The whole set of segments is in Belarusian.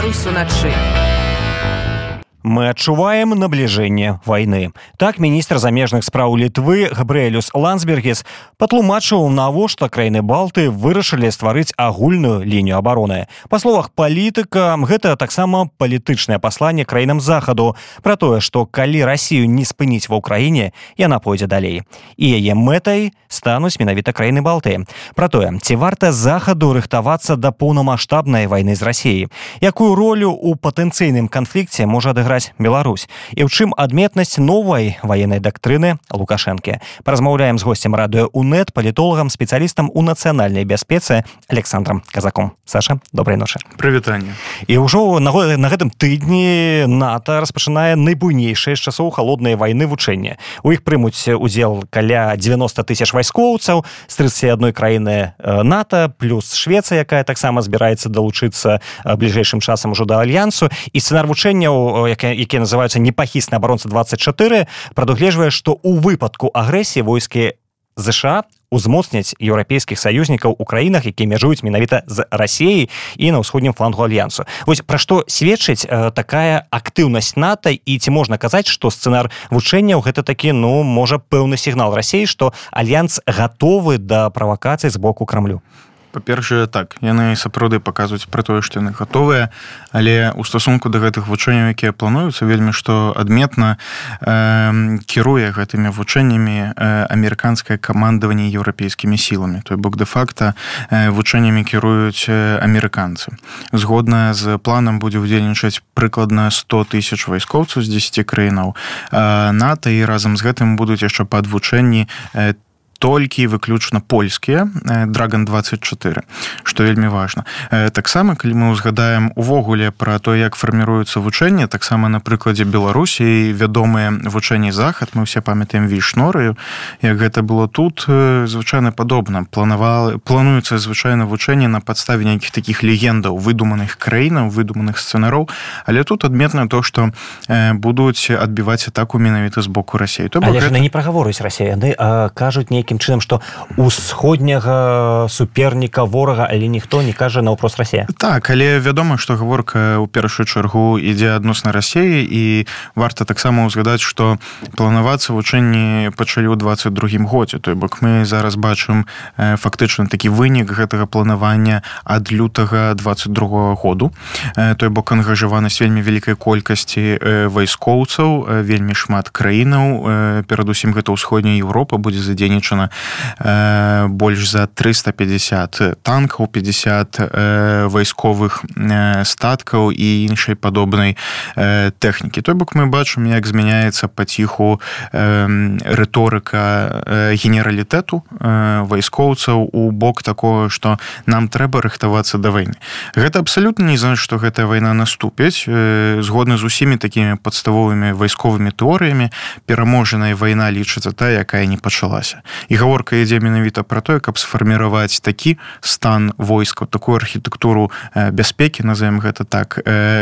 Беларусь уначы мы адчуваем набліжэнне войны так міністр замежных спраў літвы габрэлюс лансбергес патлумачыў навошта краіны балты вырашылі стварыць агульную лінію обороны па словах палітыка гэта таксама палітычнае пасланне краінам захаду про тое што калі рассію не спыніць ва ўкраіне яна пойдзе далей. І яе мэтай стануць менавіта краіны балты. Про тое ці варта захаду рыхтавацца да поўнамасштабнай войны з рассіяй якую ролю у патэнцыйным канфлікце можа адыграць адыграць Беларусь. І ў чым адметнасць новай ваеннай дактрыны лукашэнкі? Паразмаўляем з госцем радыё унет палітолагам спецыялістам у нацыянальнай бяспецы александром казаком. Саша добрай ночы. Прывітанне. І ўжо на на гэтым тыдні нато распачынае найбуйнейшае з часоў холоднай войны вучэння у іх прымуць удзел каля 90 тысяч вайскоўцаў з 31 краіны нато плюс Швецыя якая таксама збіраецца далучыцца бліжэйшым часам ужо да альянсу. І сцэнар вучэнняў як якія называюцца непахісна абаронца 24 прадугледжвае што у выпадку агрэсіі войскі ЗША узмоцняць еўрапейскіх саюзнікаў у краінах якія мяжуюць менавіта з рассіяй і на ўсходнім флангу альянсу вось пра што сведчыць э, такая актыўнасць нато і ці можна казаць што сцэнар вучэнняў гэта такі ну можа пэўны сігнал рассіі што альянс гатовы да правакацый з боку крамлю па-першае так яны сапраўды паказваюць пра тое што яны гатовыя але у стасунку да гэтых вучэнняў якія плануюцца вельмі што адметна э, кіруе гэтымі вучэннямі э, амерыканскае камандаванне еўрапейскімі сіламі. Той бок де-факта э, вучэннямі кіруюць амерыканцы. Згодна з планам будзе ўдзельнічаць прыкладна 100 тысяч вайскоўцаў з 10 краінаў. Э, нато і разам з гэтым будуць яшчэ падвучэнні там толькі выключна польскія драгон 24 что вельмі важно таксама калі мы узгадаем увогуле про то як фарміруецца вучэнне таксама на прыкладзе беларусі вядомыя вучэнні захад мы все памятаем вішнорыю як гэта было тут звычайна падобна. Планавала плануецца звычайна вучэнне на падставе нейкіх таких легендаў выдуманых краінаў выдуманых сцэнароў але тут адметна то что будуць адбіваць атаку менавіта з боку рассеі то гэта... не прагаворыць расіяны кажуць нейкі таким чынам что усходняга суперніка ворага але ніхто не кажа наўпрост Росія так але вядома что гаворка у першую чаргу ідзе адносна рассеі і варта таксама узгадаць что планавацца вучэнні пачалі ў 22 годзе. Той бок мы зараз бачым фактычна такі вынік гэтага планавання ад лютага 22 году. Той бок ангажаванасць вельмі вялікай колькасці вайскоўцаў вельмі шмат краінаў перадусім гэта ўсходняя Еўропа будзе задзейнічана задзейнічана э, больш за 350 танкаў 50 э, вайсковых э, статкаў і іншай падобнай э, тэхнікі той бок мы бачым як змяняецца паціху э, рыторыка э, генералітэту э, вайскоўцаў у бок такого что нам трэба рыхтавацца да вайны. Гэта абсалютна не знаю что гэтая вайна наступіць. Э, згодна з усімі такімі падставовымі вайсковымі тэорыямі пераможаная вайна лічыцца та якая не пачалася і гаворка ідзе менавіта пра тое каб сфарміраваць такі стан войскаў такую архітэктуру бяспекі назовем гэта так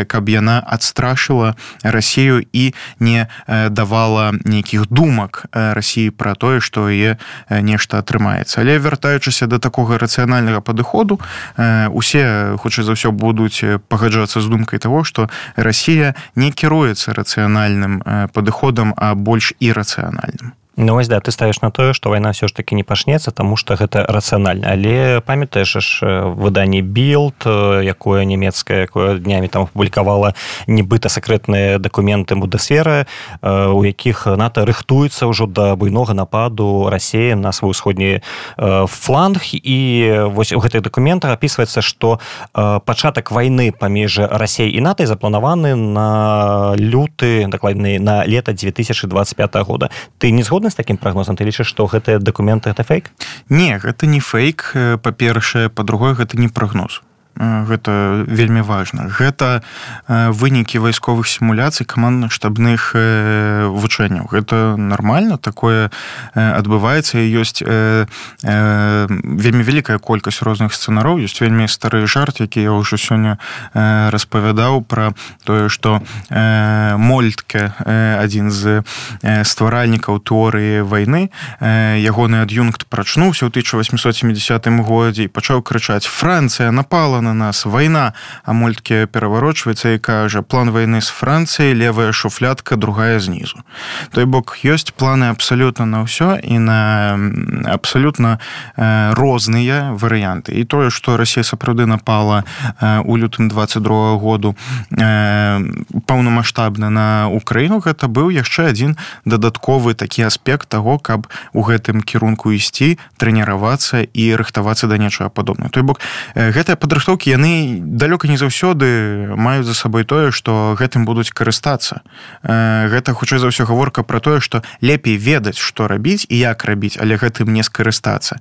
каб яна адстрашыла Расію і не давала нейкіх думак рассіі пра тое што яе нешта атрымаецца. Але вяртаючыся да такога рацыянальнага падыходу усе хутчэй за ўсё будуць пагаджацца з думкай того што Расія не кіруецца рацыянальным падыходам а больш ірацыянальным Ну вось да ты ставіш на тое што вайна ўсё ж таки не пачнецца таму што гэта рацыянальна але памятаеш ж выданні билд якое нямецкае якое днямі там публікавала нібыта сакрэтныя дакументы будасферы у якіх нато рыхтуецца ўжо да буйнога нападу рассеі на свой усходні фланг. І вось у гэтых дакументах опісваецца што пачатак войны паміж рассей і нато запланаваны на люты дакладней на лета 2025 года. Ты не згодны згодны з таким прагнозам ты лічыш што гэтыя дакументы это фейк? Не гэта не фейк. Па-першае па-другое гэта не прагноз гэта вельмі важна. Гэта вынікі вайсковых сімуляцый камандна-штабных вучэнняў. Гэта нормально такое адбываецца. Ёсць вельмі вялікая колькасць розных сцэнароў ёсць вельмі стары жарт які я ўжо сёння распавядаў пра тое што мольтке адзін з стваральнікаў тэорыі вайны ягоны ад'юнкт прачнуўся ў 1870 годзе і пачаў крычаць Францыя напала на на нас. Вайна а мульткі пераварочваецца і кажа план войны з францыяй левая шуфлятка другая знізу той бок ёсць планы абсалютна на ўсё і на абсалютна э, розныя варыянты. І тое што Росія сапраўды напала э, у лютым 22 году э, паўнамасштабна на Украіну гэта быў яшчэ адзін дадатковы такі аспект того каб у гэтым кірунку ісці трэніравацца і рыхтавацца да нечага падобна той бок гэтыя падрыхтоўкі яны далёка не заўсёды маюць за сабой тое што гэтым будуць карыстацца. Гэта хутчэй за ўсё гаворка про тое што лепей ведаць што рабіць і як рабіць але гэтым не скарыстацца.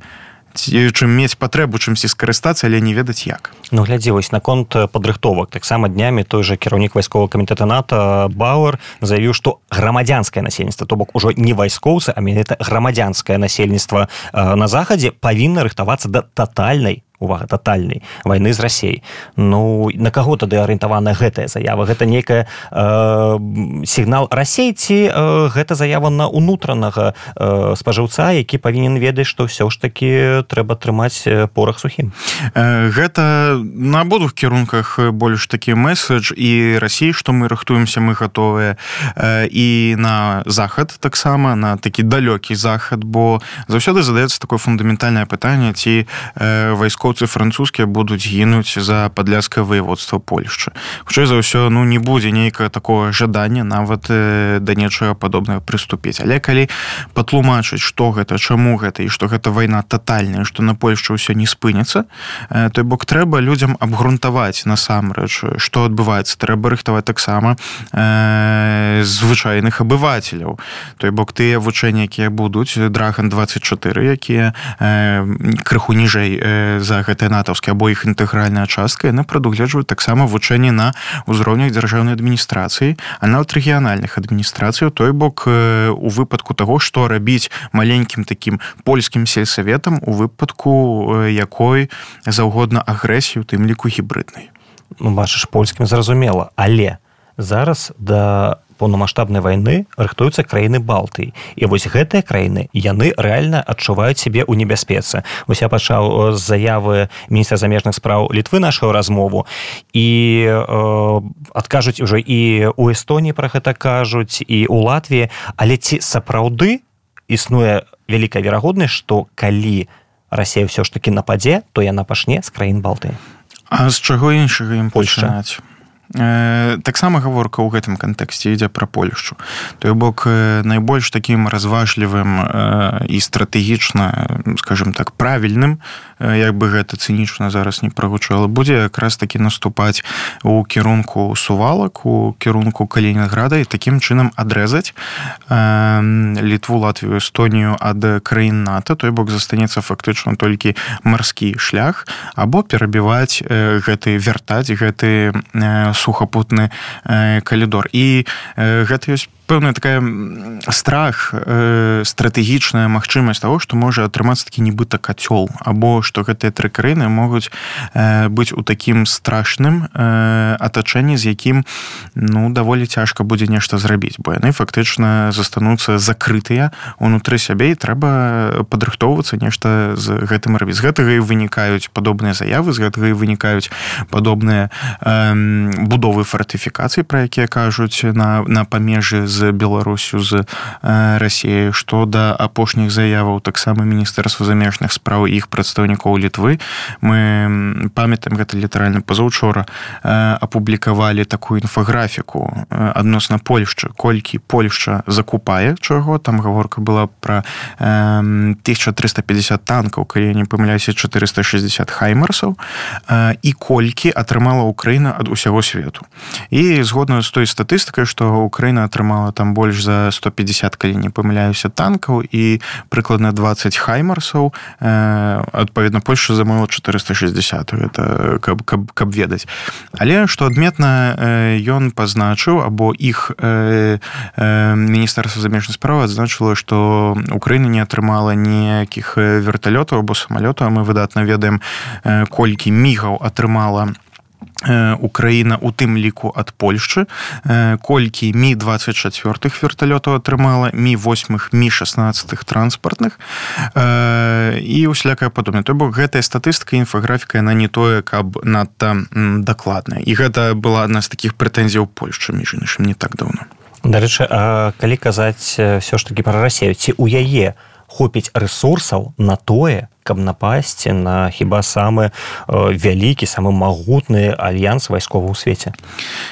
Чым мець патрэбу чымсьці скарыстацца але не ведаць як. Ну глядзі вось наконт падрыхтовак. Таксама днямі той жа кіраўнік вайсковага камітэта нато бауэр заявіў што грамадзянскае насельніцтва то бок ужо не вайскоўцы а менавіта грамадзянскае насельніцтва на захадзе павінна рыхтавацца да татальнай увага тотальнай войны з рассей ну на каго тады арыентавана гэтая заява? Гэта некая э, сігнал расейці э, гэта заява на унутранага э, спажыўца які павінен ведаць што ўсё ж таки трэба трымаць э, порах сухім? Э, гэта на абодвух кірунках больш такі месседж і рассіі што мы рыхтуемся мы гатовыя. Э, і на захад таксама на такі далёкі захад бо заўсёды задаецца такое фундаментальнае пытанне ці э, вайскоўцы французскія будуць гінуць за падляскае воеводства Польшчы. Хутчэй за ўсё ну не будзе нейкае такое жаданне нават э, да нечага падобнага прыступіць. Але калі патлумачыць што гэта чаму гэта і што гэта вайна тотальная што на Польшчу ўсё не спыніцца э, той бок трэба людзям абгрунтаваць насамрэч што адбываецца. Трэба рыхтаваць таксама э, звычайных абывацеляў. Той бок тыя вучэнні якія будуць драган 24 якія э, крыху ніжэй э, за гэтая натаўская або іх інтэгральная частка яны прадугледжваюць таксама вучэнні на ўзроўнях дзяржаўнай адміністрацыі а нават рэгіянальных адміністрацыяў той бок у выпадку таго што рабіць маленькім такім польскім сельсаветам у выпадку якой заўгодна агрэсію тым ліку гібрыднай. Ну, бачыш польскім зразумела але зараз да поўнамасштабнай вайны рыхтуюцца краіны балтыі. І вось гэтыя краіны яны рэальна адчуваюць сябе ў небяспецы. Вось я пачаў з заявы міністра замежных спраў літвы нашу размову і э, адкажуць уже і у эстоніі пра гэта кажуць і у латвіі. Але ці сапраўды існуе вялікая верагоднасць што калі Расія ўсё ж таки нападзе то яна пашне з краін балты А з чаго іншага ім пачынаць? Э, таксама гаворка ў гэтым кантэксце ідзе пра польшчу. Той бок найбольш такім разважлівым і стратэгічна скажем так правільным як бы гэта цынічна зараз не прагучала. Будзе якраз такі наступаць у кірунку сувалак у кірунку калінінграда і такім чынам адрэзаць літву латвію эстонію ад краін нато. Той бок застанецца фактычна толькі марскі шлях або перабіваць гэты вяртаць гэты сухапутны э, калідор. І э, гэта ёсць пэўная такая страх э, стратэгічная магчымасць того што можа атрымацца такі нібыта кацёл або што гэтыя тры краіны могуць э, быць у такім страшным э, атачэнні з якім ну даволі цяжка будзе нешта зрабіць бо яны фактычна застануцца закрытыя унутры сябе і трэба падрыхтоўвацца нешта з гэтым рабіць. З гэтага і вынікаюць падобныя заявы з гэтага і вынікаюць падобныя э, будовы фартыфікацыі пра якія кажуць на на памежы з з беларусю з рассіяй што да апошніх заяваў таксама міністэрства замежных спраў іх прадстаўнікоў літвы. Мы памятаем гэта літаральна пазаўчора апублікавалі такую інфаграфіку адносна польшчы колькі польшча закупае чаго. Там гаворка была пра 1350 танкаў калі не памыляюся 460 хаймарсаў і колькі атрымала Украіна ад усяго свету. І згодна з той статыстыкай што Украіна атрымала там больш за 150 калі не памыляюся танкаў і прыкладна 20 хаймарсаў адпаведна Польша замовила 460 это каб, каб, каб ведаць. Але што адметна ён пазначыў або іх міністэрства замежнай справы адзначыла што Украіна не атрымала ніякіх верталётаў або самалётаў. Мы выдатна ведаем колькі мігаў атрымала Украіна у тым ліку ад Польшчы колькі мі 24 верталётаў атрымала мі 8 мі 16 транспартных і усялякая падобна то бок гэтая статыстыка інфаграфіка яна не тое каб надта дакладная. І гэта была адна з такіх прэтэнзіяў Польшчы між іншым не так даўно. Дарэчы калі казаць все ж таки пра рассею ці у яе хопіць ресурсаў на тое каб напасці на хіба самы э, вялікі самы магутны альянс вайскова ў свеце?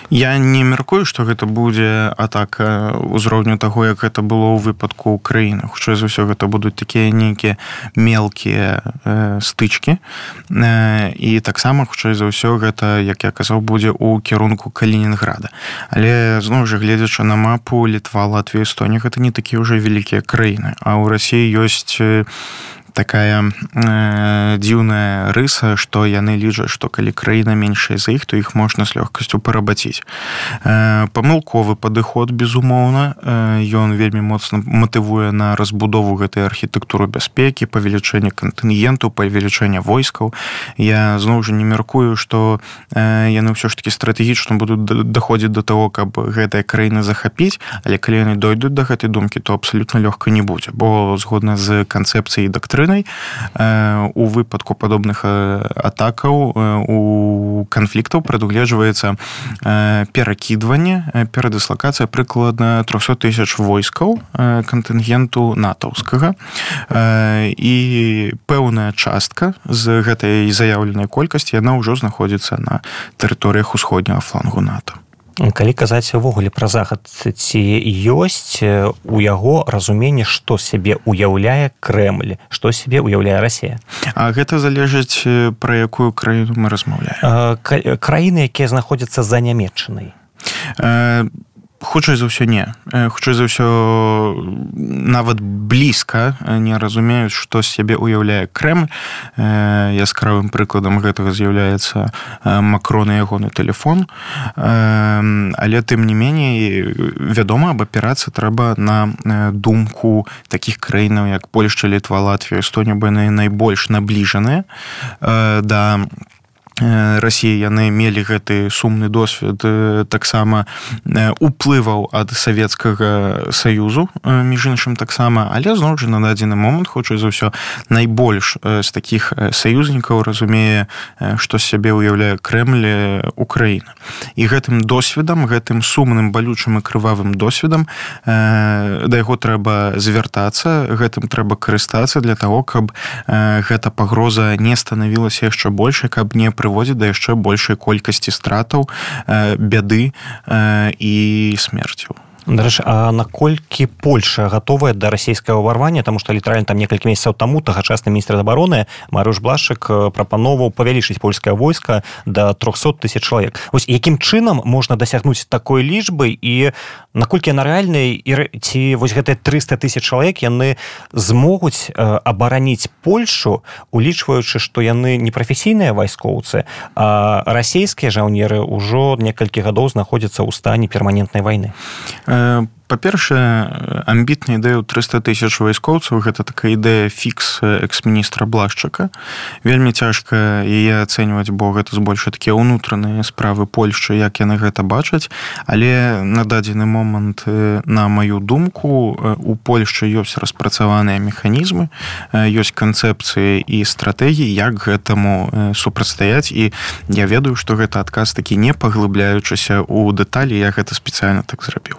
Я не мяркую что гэта будзе атака ўзроўню таго як гэта было ў выпадку Украіны. Хутчэй за ўсё гэта будуць такія нейкія мелкія э, стычки э, і таксама хутчэй за ўсё гэта як я казаў будзе ў кірунку калінінграда. Але зноў жа гледзячы на мапу літва Латвія Эстония гэта не такія ўжо вялікія краіны. А ў Росіі ёсць у такая э, дзіўная рыса што яны лічаць што калі краіна меншая за іх то іх можна з лёгкасцю парабаціць э, памылковы падыход безумоўна э, ён вельмі моцна матывуе на разбудову гэтай архітэктуры бяспекі павелічэння кантынгенту павелічэння войскаў я зноў жа не мяркую што э, яны ўсё ж таки стратэгічна будуць даходзіць до того каб гэтая краіна захапіць але калі яны дойдуць до гэтай думкі то абсалютна лёгка не будзе. Бо згодна з канцэпцыяй дактры прычынай у выпадку падобных атакаў у канфліктаў прадугледжваецца перакідванне перадыслакацыя прыкладна 300 тысяч войскаў кантынгенту натаўскага. І пэўная частка з гэтай заяўленай колькасці яна ўжо знаходзіцца на тэрыторыях усходняга флангу нато калі казаць увогуле пра захад ці ёсць у яго разуменне што сябе уяўляе крэмль што сябе уяўляе Росія А гэта залежыць пра якую краіну мы размаўляем. Краіны якія знаходзяцца за нямметчынай хутчэй за ўсё не. Хутчэй за ўсё нават блізка не разумеюць што з сябе уяўляе крэм яскравым прыкладам гэтага з'яўляецца макроны ягоны телефон але тым не меней вядома аб аперацыі трэба на думку таких краінаў як Польшча літва Латвія Эстоня бы найбольш набліжаныя да Росіі яны мелі гэты сумны досвед таксама уплываў ад савецкага саюзу між іншым таксама але зноў жа на дадзены момант хочу за ўсё найбольш з таких саюзнікаў разумее што сябе ўяўляе крэмле Украіна. І гэтым досведам гэтым сумным балючым і крывавым досведам да яго трэба звяртацца гэтым трэба карыстацца для того каб гэта пагроза не станавілася яшчэ большай каб не пры прыводзіць да яшчэ большай колькасці стратаў бяды і смерцю Дарэч, а наколькі Польша готовая да расійскага ўварвання? Тому что літральна там некалькі месяцаў таму тагачасны міністр абароны Маруш блашык прапановаў павялічыць польскае войска до 300 тысяч чалавек. Ось якім чынам можна дасягнуць такой лічбы і наколькі яна рэальнай і ці вось гэтыя 300 тысяч чалавек яны змогуць абараніць Польшу улічваючы што яны непрафесійныя вайскоўцы а расійскія жаўнеры ўжо некалькі гадоў знаходзяцца ў стане перманентнай войны Um. Па-першае амбітная ідэя 300 тысяч вайскоўцаў гэта такая ідэя фікс экс-міністра блашчака. Вельмі цяжка яе ацэньваць бо гэта збольша такія ўнутраныя справы Польшчы як яны гэта бачаць. Але на дадзены момант на маю думку у Польшчы ёсць распрацаваныя механізмы ёсць канцэпцыі і стратэгіі як гэтаму супрацьстаяць. І я ведаю што гэта адказ такі не паглыбляючыся у дэталі я гэта спецыяльна так зрабіў.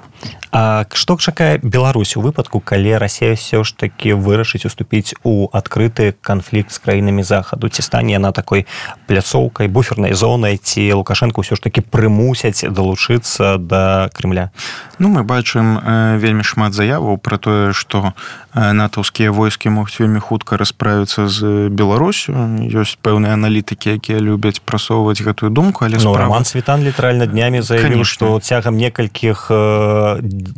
А што чакае Беларусь у выпадку калі Росія ўсё ж таки вырашыць уступіць у адкрыты канфлікт з краінамі захаду ці стане яна такой пляцоўкай буфернай зонай ці лукашенко ўсё ж таки прымусяць далучыцца да Крымля Ну мы бачым э, вельмі шмат заяваў про тое што э, натаўскія войскі могуць вельмі хутка расправіцца з Беларусю. Ёсць пэўныя аналітыкі якія любяць прасоўваць гэтую думку але ну, справа... роман світан літаральна днямі заявіў што цягам некалькіх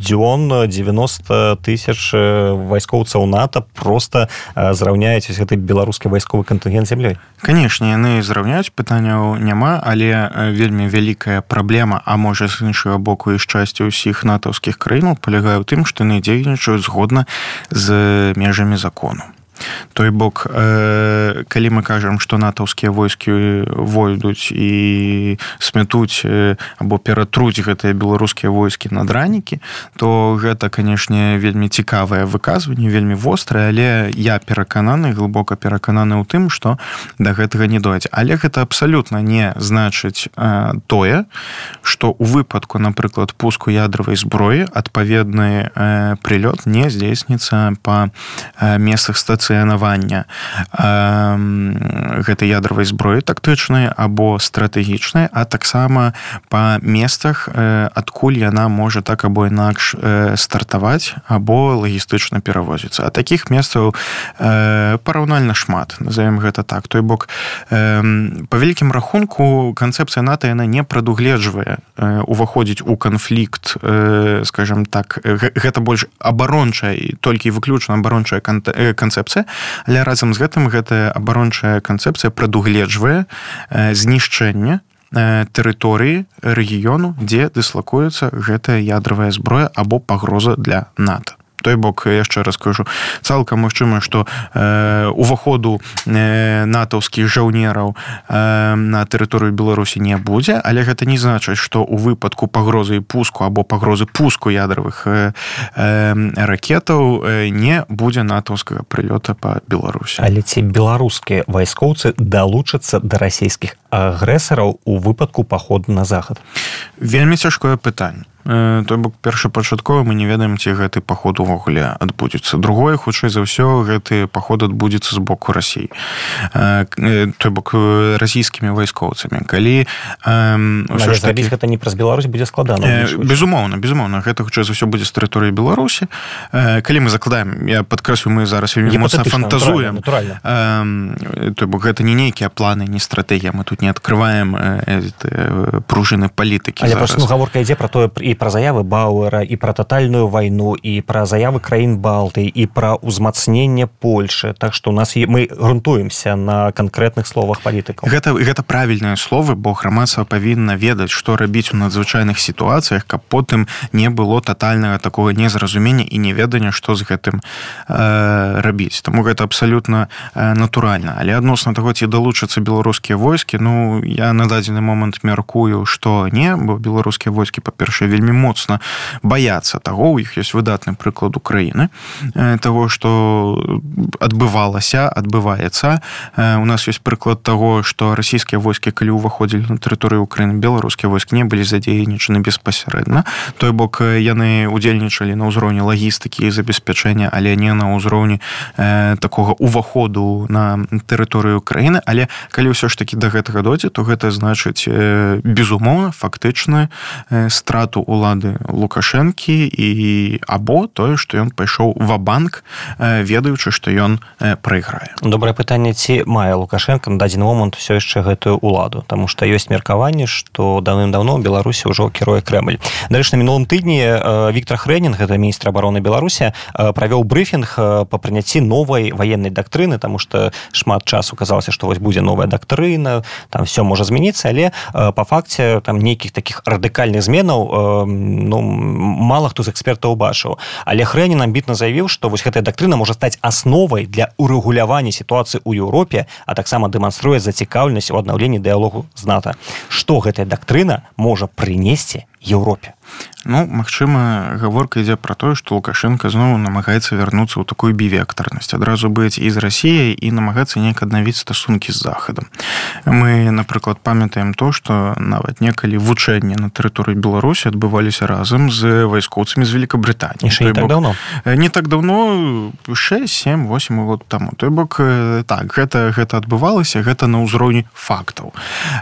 э, дзён 90 тысяч вайскоўцаў нато просто зраўняюць гэты беларускі вайсковы кантынгент зямлёй канешне яны зраўняюць пытанняў няма але вельмі вялікая праблема а можа з іншага боку і шчасця ўсіх натаўскіх краінаў палягае ў тым што яны дзейнічаюць згодна з межамі закону той бок э, калі мы кажам что натаўскія войскі войдуць і смятуць э, або ператруць гэтыя беларускія войскі над ранікі то гэта канешне вельмі цікавае выказванне вельмі вострае але я перакананы глыбока перакананы ў тым что да гэтага не дойдзе але гэта абсалютна не значыць э, тое что у выпадку напрыклад пуску ядравай зброі адпаведны э, прилёт не здзейсніцца по э, месцах стацыянавання э, гэтай ядравай зброі тактычнай або стратэгічнай а таксама по месцах адкуль яна можа так або інакш стартаваць або лагістычна перавозіцца. А таких месцаў параўнальна шмат назовем гэта так. Той бок по вялікім рахунку канцэпцыя нато яна не прадугледжвае уваходзіць у канфлікт скажем так гэта больш абарончая і толькі выключна абарончая канцэпцыя але разам з гэтым гэтая абарончая канцэпцыя прадугледжвае знішчэнне тэрыторыі рэгіёну дзе дыслакуецца гэтая ядравая зброя або пагроза для нато той бок яшчэ раскажу цалкам магчыма што э, уваходу э, натаўскіх жаўнераў э, на тэрыторыю беларусі не будзе але гэта не значыць што у выпадку пагрозы пуску або пагрозы пуску ядравых э, э, ракетаў э, не будзе натаўскага прылёта по беларусі. Але ці беларускія вайскоўцы далучацца да расійскіх агрэсараў у выпадку паходу на захад? Вельмі цяжкое пытанне то бок першапачаткова мы не ведаем ці гэты паход увогуле адбудзецца. Другое хутчэй за ўсё гэты паход адбудзецца з боку рассей той бок расійскімі вайскоўцамі. Калі такі... гэта не праз Беларусь будзе складана безумоўна безумоўна. Гэта хутчэй за ўсё будзе з тэрыторыі беларусі. Калі мы закладаем я падкрэслю мы зараз вельмі моцна фантазуем. той бок гэта не нейкія планы не стратэгія. Мы тут не открываем пружыны палітыкі гаворка ідзе про тое і пра заявы бауэра і пра тотальную вайну і пра заявы краін балты і пра ўзмацненне польльши так что у нас і мы грунтуемся на канкрэтных словах палітыкаў гэта гэта правільныя словы бо грамадства павінна ведаць што рабіць у надзвычайных сітуацыях каб потым не было тотальнага такого незразумення і неведання што з гэтым э, рабіць. Тому гэта абсалютна э, натуральна. Але адносна таго ці далучацца беларускія войскі ну я на дадзены момант мяркую што не бо беларускія войскі па-першае вельмі вельмі моцна баяцца таго у іх ёсць выдатны прыклад Украіны того что адбывалася адбываецца. У нас ёсць прыклад того что расійскія войскі калі ўваходзілі на тэрыторыю Украіны беларускія войскі не былі задзейнічаны беспасярэдна. Той бок яны удзельнічалі на ўзроўні лагістыкі і забеспячэння але не на ўзроўні э, такога уваходу на тэрыторыю краіны але калі ўсё ж таки до гэтага дойдзе то гэта значыць э, безумоўна фактычна э, страту улады лукашэнкі і або тое што ён пайшоў ва банк ведаючы што ён прайграе. Добрае пытанне ці мае лукашенко на дадзены момант все яшчэ гэтую уладу тому что ёсць меркаванне что давным-давно беларусі ўжо кіруе крэмль дарэч на мінулым тыдні Віктор хрэнін гэта міністр обороны беларусі правёў брыфінг по прыняцці новай военной дактрыны тому что шмат часу казалася что вось будзе новая дактрына там все можа змяніцца але по факце там нейкіх таких радыкальных зменаў ну мало хто з экспертаў убачыў але хрэнін амбітна заявіў што вось гэтая дактрына можа стаць асновай для урэгулявання сітуацыі ў Еўропе а таксама дэманструе зацікаўленасць у аднаўленні дыялогу з нато. Што гэтая дактрына можа прынесці Еўропе. Ну Мачыма гаворка ідзе пра тое што лукашенко зноў намагаецца вярнуцца ў такую бівектарнасць. Адразу быць і з рассіяй і намагацца неяк аднавіць стасункі з захадам. Мы напрыклад памятаем то што нават некалі вучэнне на тэрыторыі беларусі адбываліся разам з вайскоўцамі з Великабрытані так давно? не так давно 6-7 8 год таму. Той бок так гэта гэта адбывалася гэта на ўзроўні фактаў.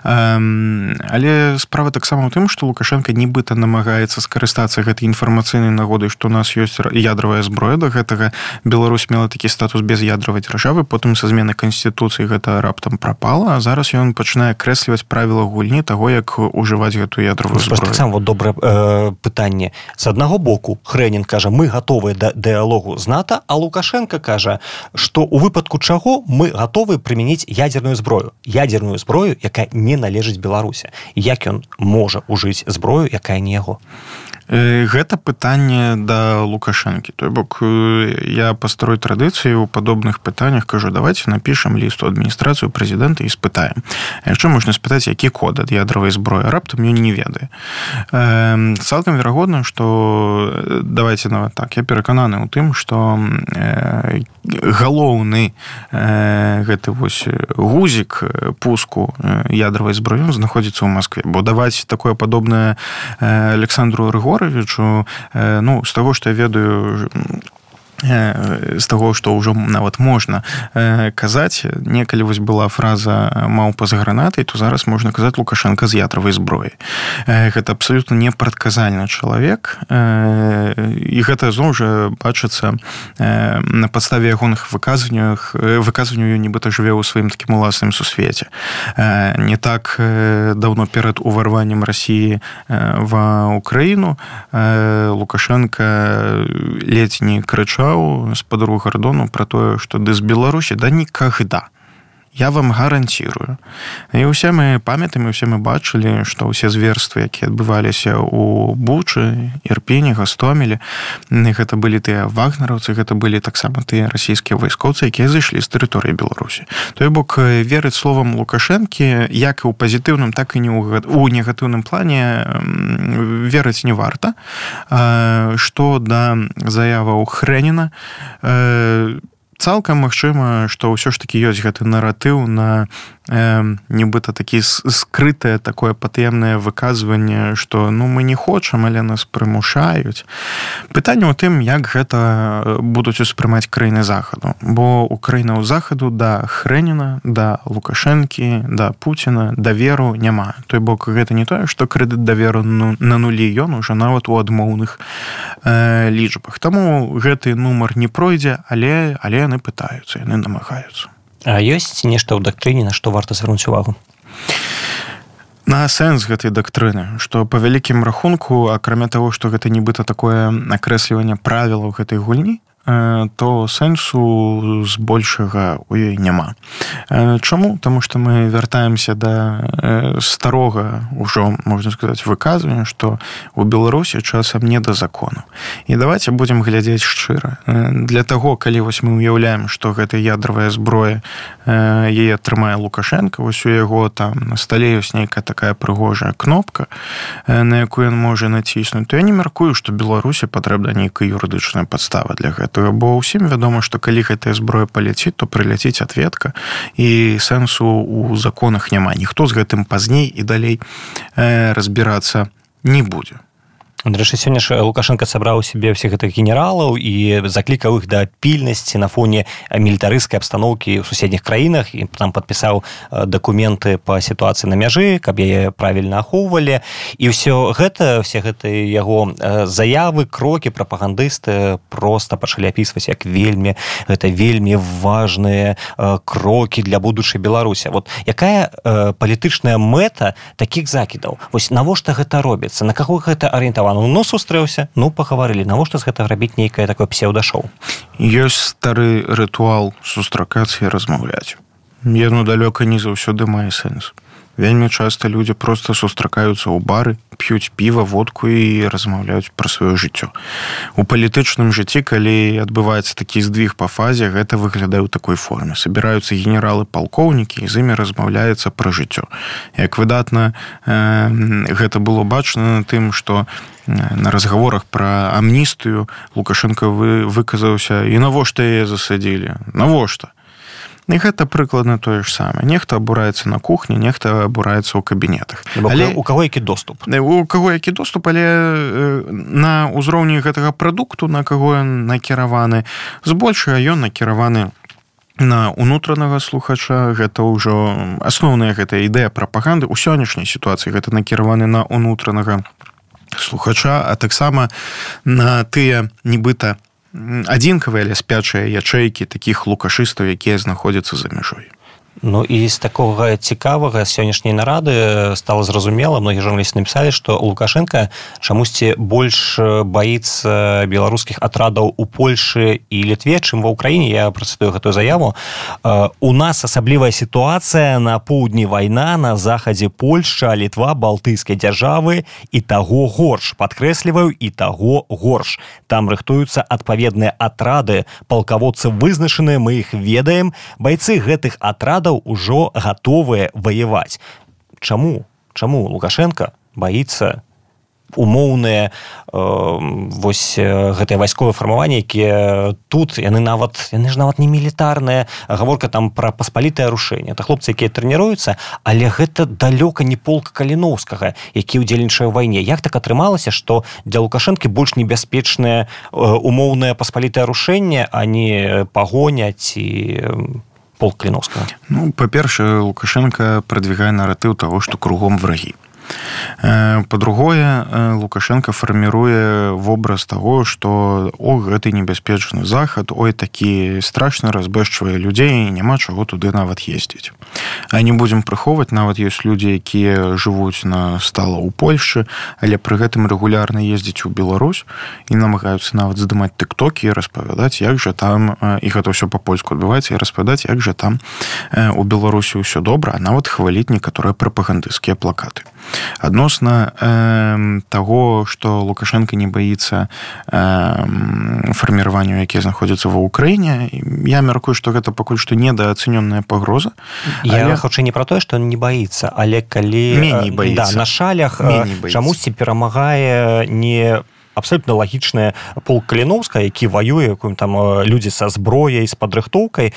Але справа таксама ў тым што лукашенко нібыта намагаецца скарыстацца гэтай інфармацыйнай нагодай што у нас ёсць ядравая зброя да гэтага. Беларусь мела такі статус без ядравай дзяржавы потым са змены канстытуцыі гэта раптам прапала а зараз ён пачынае крэсліваць правіла гульні таго як ужываць гэтую ядравую сам вот добрае э, пытанне. З аднаго боку хрэнін кажа мы гатовыя да дыалогу з нато а лукашенко кажа што у выпадку чаго мы гатовы прымяніць ядерную зброю. Ядерную зброю якая не належыць беларуся як ён можа ужыць зброю якая не яго гэта пытанне да лукашэнкі. Той бок я пастрой традыцыі у падобных пытаннях кажу давайте напишем ліст у адміністрацыю прэзідэнта і спытаем. Яшчэ можна спытаць які код ад ядравай зброі раптам ён не ведае. Цалкам верагодна что давайте нават так я перакананы ў тым что галоўны гэты вось гузік пуску ядравай зброі знаходзіцца ў Москве бо даваць такое падобнае александру рыгоровичу ну з таго што я ведаю з таго што ўжо нават можна казаць. Некалі вось была фраза маўпа з гранатай то зараз можна казаць лукашенко з ятравай зброі гэта абсалютна непрадказальны чалавек. І гэта зноў жа бачыцца на падставе ягоных выказваннях выказванню нібыта жыве ў сваім такім уласным сусвеце. Не так давно перад уварваннем рассіі в украіну лукашенко ледзь не крычаў сказаў спадару гардону про тое што ды з беларусі да никогда я вам гарантирую. І ўсе мы памятаем усе мы бачылі што ўсе зверствы якія адбываліся у бучы ірпені гастомелі гэта былі тыя вагнараўцы гэта былі таксама тыя расійскія вайскоўцы якія зайшлі з тэрыторыі беларусі той бок верыць словам лукашэнкі як і ў пазітыўным так і не у негатыўным плане верыць не варта што да заява ў хрэніна у цалкам магчыма што ўсё ж такі ёсць гэты наратыў на э, нібыта такі скрытае такое патаемнае выказванне што ну мы не хочам але нас прымушаюць. Пытанне ў тым як гэта будуць успрымаць краіны захаду. Бо украіна ў захаду да хрэніна да лукашэнкі да Пуціна даверу няма. Той бок гэта не тое што крэдыт даверу ну, на нулі ён уже нават у адмоўных э, лічбах. Таму гэты нумар не пройдзе але але яны пытаюцца яны намагаюцца. А ёсць нешта ў дактрыне на што варта звярнуць увагу? На сэнс гэтай дактрыны што па вялікім рахунку акрамя таго што гэта нібыта такое акрэсліванне правілаў гэтай гульні то сэнсу збольшага у ёй няма. Чаму? Таму што мы вяртаемся да старога ўжо можна сказаць выказвання што у беларусі часам не да закону. І давайте будемм глядзець шчыра. Для таго калі вось мы уяўляем што гэта ядравая зброя яе атрымае лукашенко вось у яго там на стале ёсць нейкая такая прыгожая кнопка на якую ён можа націснуць то я не мяркую што беларусі патрэбна нейкая юрыдычная падстава для гэтага бо ўсім вядома што калі гэтая зброя паляціць то прыляціць ответка і сэнсу у законах няма. Ніхто з гэтым пазней і далей э, разбірацца не будзе Дарэчы сёння ж лукашенко сабраў сябе ўсіх гэтых генералаў і заклікаў іх да пільнасці на фоне мілітарыскай абстаноўкі ў суседніх краінах і там падпісаў дакументы па сітуацыі на мяжы каб яе правільна ахоўвалі. І ўсё гэта все гэты яго заявы крокі прапагандысты просто пачалі апісваць як вельмі гэта вельмі важныя крокі для будучай беларуся вот якая палітычная мэта таких закідаў? Вось навошта гэта робіцца? На каго гэта арыентавана ну ну сустрэўся ну пахаварылі навошта з гэта рабіць нейкае такое псеўдашоу ёсць стары рытуал сустракацца і размаўляць яно далёка не заўсёды мае сэнс вельмі часта людзі просто сустракаюцца ў бары п'юць піва водку і размаўляюць пра сваё жыццё. У палітычным жыцці калі адбываецца такі здвиг па фазе гэта выглядае ў такой форме. Собираюцца генералы палкоўнікі з імі размаўляецца пра жыццё. Як выдатна э, гэта было бачна на тым что на разговорах про амністыю лукашенко вы выказаўся і навошта яе засадзілі? Навошта і гэта прыкладна тое ж самае. Нехта абураецца на кухні нехта абураецца ў кабінетах. Але у каго які доступ? У каго які доступ але на ўзроўні гэтага прадукту на каго ён накіраваны збольшага ён накіраваны на унутранага слухача. Гэта ўжо асноўная гэта ідэя прапаганды. Ў сённяшняй сітуацыі гэта накіраваны на унутранага слухача а таксама на тыя нібыта адзінкавыя але спячыя ячэйкі такіх лукашыстаў якія знаходзяцца за мяжой Ну і з такога цікавага сённяшняй нарады стала зразумела многія журналісты напісалі што лукашенко чамусьці больш баіцца беларускіх атрадаў у польшы і літве чым ва ўкраіне. Я працытую гэтую заяву. У нас асаблівая сітуацыя на поўдні вайна на захадзе польша літва балтыйскай дзяржавы і таго горш падкрэсліваю і таго горш там рыхтуюцца адпаведныя атрады. Палкаводцы вызначаныя мы іх ведаем. Байцы гэтых атрадаў ўрадаў ужо гатовыя ваяваць. Чаму? Чаму лукашенко боится умоўныя э, вось гэтыя вайсковыя фармаванні якія тут яны нават яны ж нават не мілітарная гаворка там пра паспалітае рушэнне это хлопцы якія трэніруюцца але гэта далёка не полк каліновскага які ўдзельнічае вайне. Як так атрымалася што для лукашэнкі больш небяспечнае умоўнае паспалітае рушэнне а не пагоняць і полк кліновскага. Ну па-першае лукашенко прадвигае наратыў того что кругом врагі По-другое лукашенко фарміруе вобраз того что о гэты небяспечны захад ой такі страшна разбэшчвае людзей няма чаго туды нават ездзіць. А не будзем прыхоўваць нават ёсць людзі якія жывуць на стала ў польльшы але пры гэтым рэгулярна ездзіць у Беларусь і намагаюцца нават здымаць тыктокі распавядаць як жа там і гэта ўсё па-польску адбываецца і распавядаць як жа там у беларусі ўсё добра нават хваліць некаторыя прапагандысцкія плакаты адносна э, того что лукашенко не боится э, фарміраванню якія знаходзяцца ва ўкраіне я мяркую что гэта пакуль што недоацэнённая пагроза. Я але... хутчэй не про тое что он не боится але калі не боится да, на шалях чамусьці перамагае не абсолютно лагічная пол каліновска які воюе якім там людзі са зброяй з падрыхтоўкай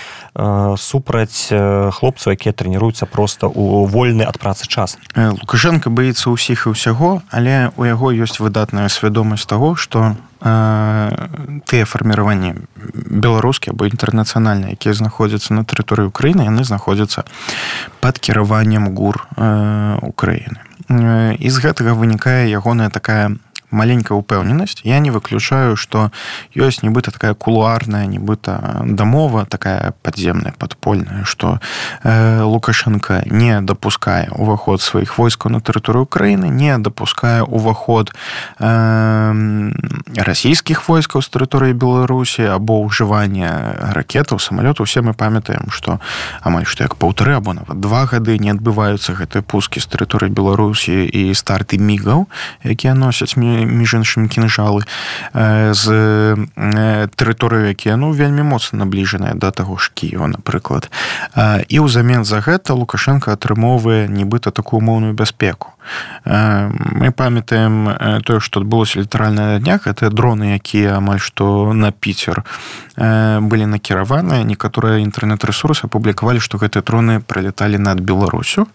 супраць хлопцаў якія трэніруюцца просто у вольны ад працы час. Лукашенко боится ўсіх і ўсяго але у яго ёсць выдатная свядомасць того что тыя фарміраванні беларускія або інтэрнацыянальныя якія знаходзяцца на тэрыторыі Украіны яны знаходзяцца под кіраваннем гур Украіны. І з гэтага вынікае ягоная такая маленькая упэўненасць я не выключаю что ёсць нібыта такая кулуарная нібыта дамова такая подземная подпольная что э, лукашенко не допускае уваход сваіх войскаў на тэрыторыю Украіны не допускае уваход э, расійскіх войскаў з тэрыторыі беларусі або ўжывання ракетаў самолету все мы памятаем что амаль што як паўтары або нават два гады не адбываюцца гэтыя пускі з тэрыторыі беларусі і старты мігаў якія носяць мне між іншым кінжалы з тэрыторыю якія ну вельмі моцна набліжаная да таго ж Кіева напрыклад. І ўзамен за гэта лукашенко атрымоўвае нібыта такую моўную бяспеку. Мы памятаем тое што адбылося літаральна на днях это дроны якія амаль што на піцер былі накіраваныя некаторыя інтэрнэт-рэсурсы апублікавалі што гэтыя троны прылеталі над беларусю.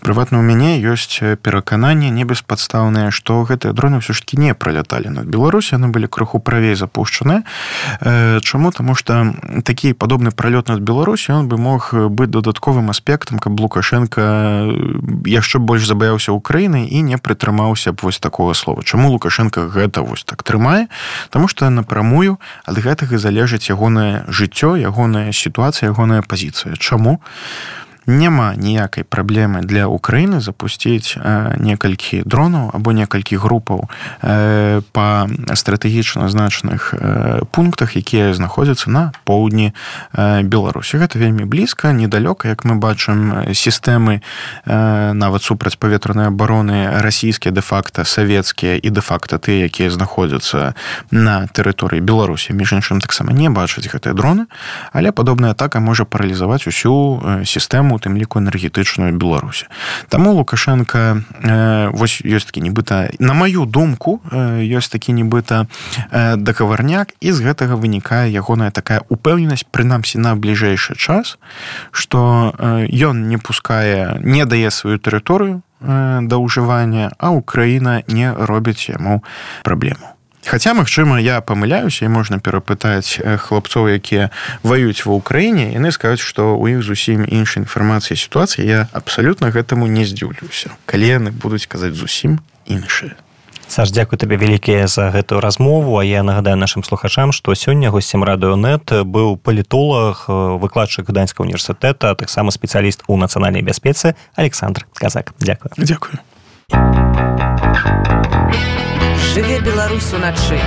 Прыватна у мяне ёсць перакананне не беспадстаўныя што гэтыя дроны ўсё ж таки не проляталі над беларусі яны былі крыху правей запушчаны чаму таму что такі падобны пролёт над беларусі он бы мог быць дадатковым аспектам каб лукашенко яшчэ больш забаяўся ў краіны і не прытрымаўся б вось такого слова. Чаму лукашенко гэта вось так трымае Таму что напрамую ад гэтага залежыць ягонае жыццё ягоная сітуацыя ягоная пазіцыя чаму няма ніякай праблемы для Украіны запусціць некалькі дронаў або некалькі групаў па стратэгічна значных пунктах якія знаходзяцца на поўдні беларусі. Гэта вельмі блізка недалёка як мы бачым сістэмы нават супраць паветранай абароны расійскія де-факта савецкія і де-факта тыя якія знаходзяцца на тэрыторыі беларусі. Між іншым таксама не бачаць гэтыя дроны але падобная атака можа паралізаваць усю сістэму у тым ліку энергетычную беларусі. Таму лукашенко э, вось ёсць такі нібыта на маю думку э, ёсць такі нібыта э, дакаварняк і з гэтага вынікае ягоная такая упэўненасць прынамсі на бліжэйшы час что ён не пускае не дае сваю тэрыторыю да ўжывання а Украіна не робіць яму праблему Хаця магчыма я памыляюся і можна перапытаць хлопцоў якія ваююць ва ўкраіне яны скажуць што ў іх зусім іншай інфармацыі сітуацыі я абсалютна гэтаму не здзіўлюся. Калі яны будуць казаць зусім іншыя Саш дзякуй табе вялікія за гэтую размову. А я нагадаю нашим слухачам што сёння госцем радыёнет быў палітолог выкладчык гданьска універсітэта таксама спецыяліст у нацыянальнай бяспецы александр казак. Дзякую. Дзякую жыве беларус уначы